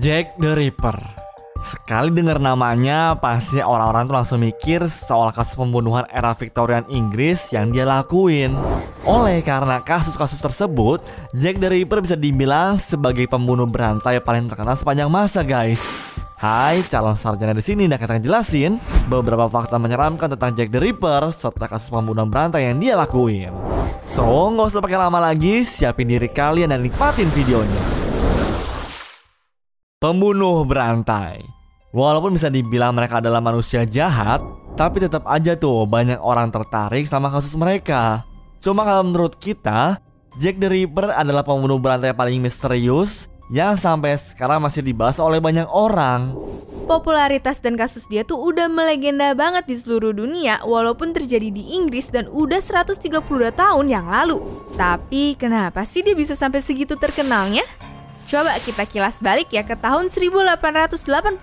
Jack the Ripper. Sekali dengar namanya, pasti orang-orang tuh langsung mikir soal kasus pembunuhan era Victorian Inggris yang dia lakuin. Oleh karena kasus-kasus tersebut, Jack the Ripper bisa dibilang sebagai pembunuh berantai paling terkenal sepanjang masa, guys. Hai, calon sarjana di sini akan jelasin beberapa fakta menyeramkan tentang Jack the Ripper serta kasus pembunuhan berantai yang dia lakuin. So, nggak usah pakai lama lagi, siapin diri kalian dan nikmatin videonya. Pembunuh berantai. Walaupun bisa dibilang mereka adalah manusia jahat, tapi tetap aja tuh banyak orang tertarik sama kasus mereka. Cuma kalau menurut kita, Jack the Ripper adalah pembunuh berantai paling misterius yang sampai sekarang masih dibahas oleh banyak orang. Popularitas dan kasus dia tuh udah melegenda banget di seluruh dunia walaupun terjadi di Inggris dan udah 132 tahun yang lalu. Tapi kenapa sih dia bisa sampai segitu terkenalnya? Coba kita kilas balik ya ke tahun 1888.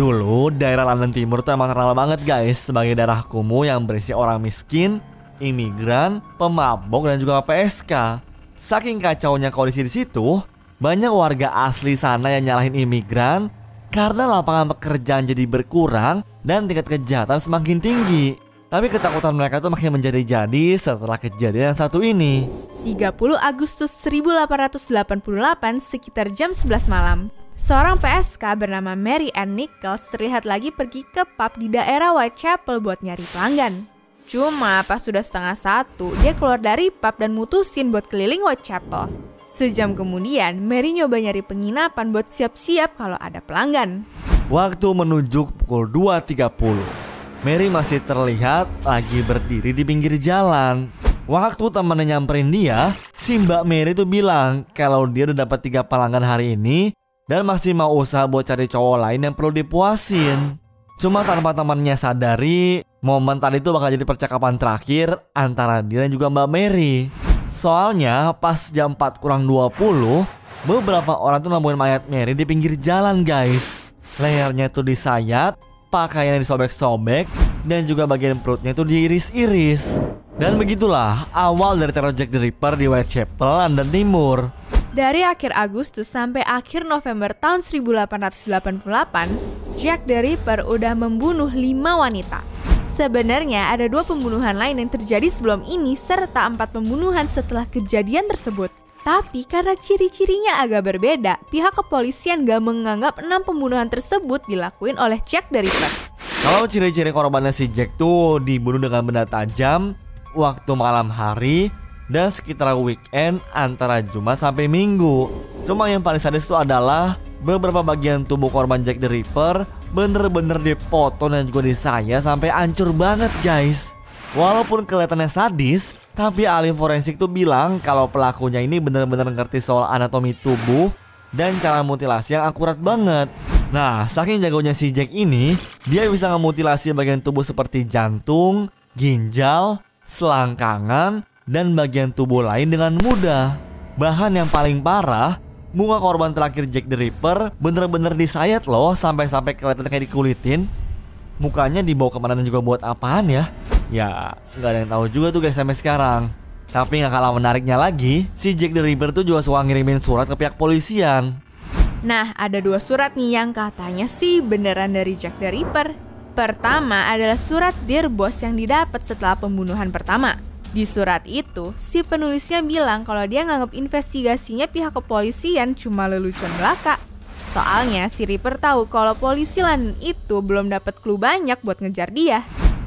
Dulu daerah London Timur tuh emang terkenal banget guys sebagai daerah kumuh yang berisi orang miskin, imigran, pemabok dan juga PSK. Saking kacaunya kondisi di situ, banyak warga asli sana yang nyalahin imigran karena lapangan pekerjaan jadi berkurang dan tingkat kejahatan semakin tinggi. Tapi ketakutan mereka tuh makin menjadi-jadi setelah kejadian yang satu ini. 30 Agustus 1888 sekitar jam 11 malam. Seorang PSK bernama Mary Ann Nichols terlihat lagi pergi ke pub di daerah Whitechapel buat nyari pelanggan. Cuma pas sudah setengah satu, dia keluar dari pub dan mutusin buat keliling Whitechapel. Sejam kemudian, Mary nyoba nyari penginapan buat siap-siap kalau ada pelanggan. Waktu menuju pukul 2.30. Mary masih terlihat lagi berdiri di pinggir jalan. Waktu temannya nyamperin dia, si Mbak Mary tuh bilang kalau dia udah dapat tiga pelanggan hari ini dan masih mau usaha buat cari cowok lain yang perlu dipuasin. Cuma tanpa temannya sadari, momen tadi itu bakal jadi percakapan terakhir antara dia dan juga Mbak Mary. Soalnya pas jam 4 kurang 20, beberapa orang tuh nemuin mayat Mary di pinggir jalan guys. Lehernya tuh disayat, pakaiannya disobek-sobek, dan juga bagian perutnya itu diiris-iris. Dan begitulah awal dari teror Jack the Ripper di Whitechapel, London Timur. Dari akhir Agustus sampai akhir November tahun 1888, Jack the Ripper udah membunuh lima wanita. Sebenarnya ada dua pembunuhan lain yang terjadi sebelum ini serta empat pembunuhan setelah kejadian tersebut. Tapi karena ciri-cirinya agak berbeda, pihak kepolisian gak menganggap enam pembunuhan tersebut dilakuin oleh Jack the Ripper. Kalau ciri-ciri korbannya si Jack tuh dibunuh dengan benda tajam, waktu malam hari, dan sekitar weekend antara Jumat sampai Minggu. Cuma yang paling sadis itu adalah beberapa bagian tubuh korban Jack the Ripper bener-bener dipotong dan juga disayat sampai hancur banget guys. Walaupun kelihatannya sadis, tapi ahli forensik tuh bilang kalau pelakunya ini benar-benar ngerti soal anatomi tubuh dan cara mutilasi yang akurat banget. Nah, saking jagonya si Jack ini, dia bisa memutilasi bagian tubuh seperti jantung, ginjal, selangkangan, dan bagian tubuh lain dengan mudah. Bahkan yang paling parah, muka korban terakhir Jack the Ripper bener-bener disayat loh sampai-sampai kelihatan kayak dikulitin. Mukanya dibawa ke mana dan juga buat apaan ya? Ya nggak ada yang tahu juga tuh guys sampai sekarang. Tapi nggak kalah menariknya lagi, si Jack the Ripper tuh juga suka ngirimin surat ke pihak polisian. Nah, ada dua surat nih yang katanya sih beneran dari Jack the Ripper. Pertama adalah surat Dear Boss yang didapat setelah pembunuhan pertama. Di surat itu, si penulisnya bilang kalau dia nganggap investigasinya pihak kepolisian cuma lelucon belaka. Soalnya si Ripper tahu kalau polisi London itu belum dapat clue banyak buat ngejar dia.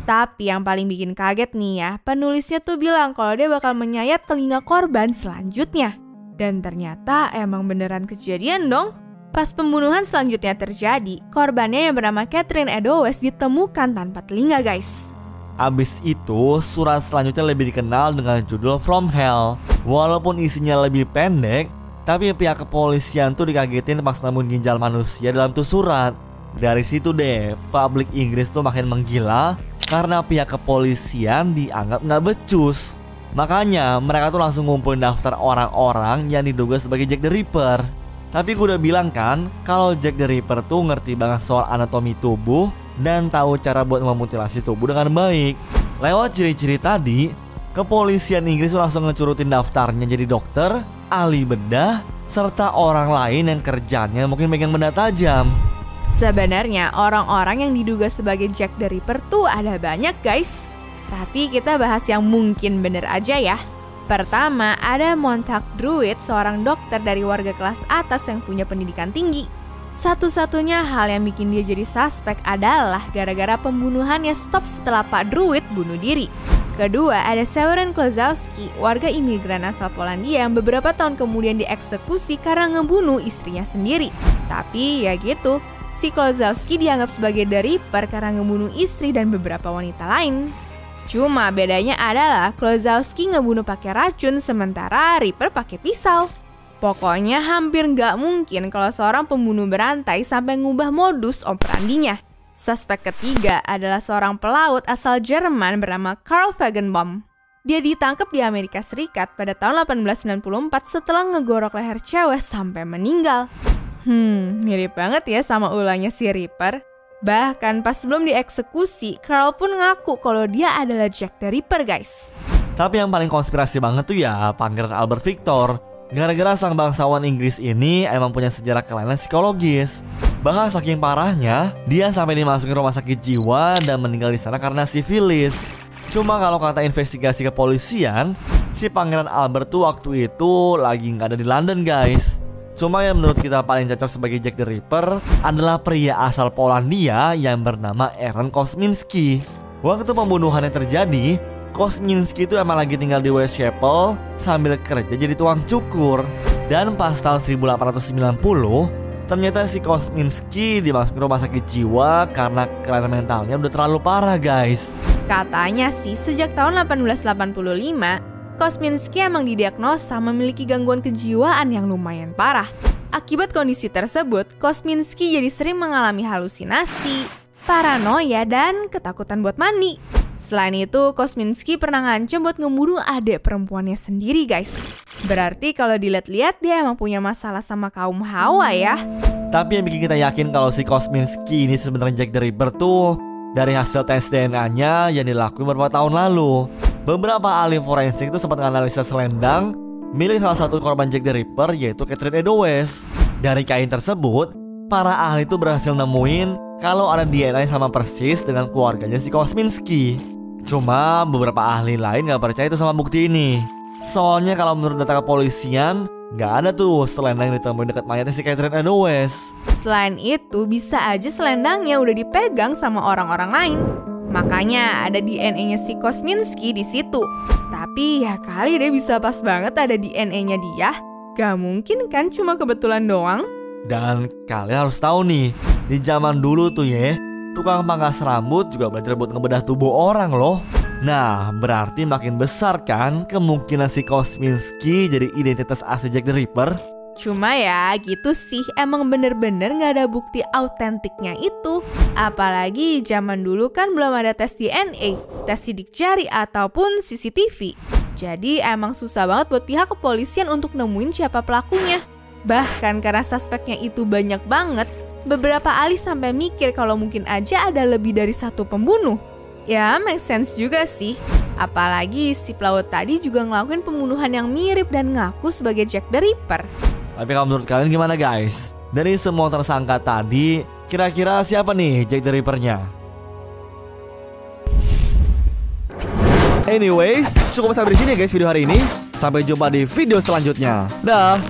Tapi yang paling bikin kaget nih ya, penulisnya tuh bilang kalau dia bakal menyayat telinga korban selanjutnya. Dan ternyata emang beneran kejadian dong. Pas pembunuhan selanjutnya terjadi, korbannya yang bernama Catherine Edowes ditemukan tanpa telinga guys. Abis itu, surat selanjutnya lebih dikenal dengan judul From Hell. Walaupun isinya lebih pendek, tapi pihak kepolisian tuh dikagetin pas nemuin ginjal manusia dalam tuh surat. Dari situ deh, publik Inggris tuh makin menggila karena pihak kepolisian dianggap nggak becus. Makanya mereka tuh langsung ngumpulin daftar orang-orang yang diduga sebagai Jack the Ripper. Tapi gue udah bilang kan, kalau Jack the Ripper tuh ngerti banget soal anatomi tubuh dan tahu cara buat memutilasi tubuh dengan baik. Lewat ciri-ciri tadi, kepolisian Inggris langsung ngecurutin daftarnya jadi dokter, ahli bedah, serta orang lain yang kerjanya mungkin megang benda tajam. Sebenarnya orang-orang yang diduga sebagai Jack the Ripper tuh ada banyak guys. Tapi kita bahas yang mungkin bener aja ya. Pertama, ada Montauk Druid, seorang dokter dari warga kelas atas yang punya pendidikan tinggi. Satu-satunya hal yang bikin dia jadi suspek adalah gara-gara pembunuhannya stop setelah Pak Druid bunuh diri. Kedua, ada Severin Klozowski, warga imigran asal Polandia yang beberapa tahun kemudian dieksekusi karena ngebunuh istrinya sendiri. Tapi ya gitu, si Klozowski dianggap sebagai The Reaper karena ngebunuh istri dan beberapa wanita lain. Cuma bedanya adalah Klozowski ngebunuh pakai racun sementara Reaper pakai pisau. Pokoknya hampir nggak mungkin kalau seorang pembunuh berantai sampai ngubah modus operandinya. Suspek ketiga adalah seorang pelaut asal Jerman bernama Carl Wagenbaum. Dia ditangkap di Amerika Serikat pada tahun 1894 setelah ngegorok leher cewek sampai meninggal. Hmm, mirip banget ya sama ulangnya si Ripper. Bahkan pas sebelum dieksekusi, Carl pun ngaku kalau dia adalah Jack the Ripper, guys. Tapi yang paling konspirasi banget tuh ya Pangeran Albert Victor. Gara-gara sang bangsawan Inggris ini emang punya sejarah kelainan psikologis. Bahkan saking parahnya, dia sampai dimasukin rumah sakit jiwa dan meninggal di sana karena sifilis. Cuma kalau kata investigasi kepolisian, si Pangeran Albert tuh waktu itu lagi nggak ada di London guys. Cuma yang menurut kita paling cocok sebagai Jack the Ripper adalah pria asal Polandia yang bernama Aaron Kosminski. Waktu pembunuhan yang terjadi, Kosminski itu emang lagi tinggal di West Chapel sambil kerja jadi tukang cukur. Dan pas tahun 1890, Ternyata si Kosminski dimasukin rumah sakit jiwa karena kelainan mentalnya udah terlalu parah guys. Katanya sih sejak tahun 1885, Kosminski emang didiagnosa memiliki gangguan kejiwaan yang lumayan parah. Akibat kondisi tersebut, Kosminski jadi sering mengalami halusinasi, paranoia, dan ketakutan buat mandi. Selain itu, Kosminski pernah ngancem buat ngebunuh adik perempuannya sendiri guys. Berarti kalau dilihat-lihat dia emang punya masalah sama kaum Hawa ya. Tapi yang bikin kita yakin kalau si Kosminski ini sebenarnya Jack the Ripper tuh dari hasil tes DNA-nya yang dilakukan beberapa tahun lalu. Beberapa ahli forensik itu sempat menganalisa selendang milik salah satu korban Jack the Ripper yaitu Catherine Eddowes. Dari kain tersebut, para ahli itu berhasil nemuin kalau ada DNA sama persis dengan keluarganya si Kosminski. Cuma beberapa ahli lain gak percaya itu sama bukti ini. Soalnya kalau menurut data kepolisian, nggak ada tuh selendang yang ditemuin dekat mayatnya si Catherine Eddowes. Selain itu, bisa aja selendangnya udah dipegang sama orang-orang lain. Makanya ada DNA-nya si Kosminski di situ. Tapi ya kali deh bisa pas banget ada DNA-nya dia. Gak mungkin kan cuma kebetulan doang. Dan kalian harus tahu nih, di zaman dulu tuh ya, tukang pangkas rambut juga belajar buat ngebedah tubuh orang loh. Nah, berarti makin besar kan kemungkinan si Kosminski jadi identitas asli Jack the Ripper? Cuma ya gitu sih emang bener-bener gak ada bukti autentiknya itu Apalagi zaman dulu kan belum ada tes DNA, tes sidik jari ataupun CCTV Jadi emang susah banget buat pihak kepolisian untuk nemuin siapa pelakunya Bahkan karena suspeknya itu banyak banget beberapa ahli sampai mikir kalau mungkin aja ada lebih dari satu pembunuh. Ya, make sense juga sih. Apalagi si pelaut tadi juga ngelakuin pembunuhan yang mirip dan ngaku sebagai Jack the Ripper. Tapi kalau menurut kalian gimana guys? Dari semua tersangka tadi, kira-kira siapa nih Jack the Rippernya? Anyways, cukup sampai di sini guys video hari ini. Sampai jumpa di video selanjutnya. Dah.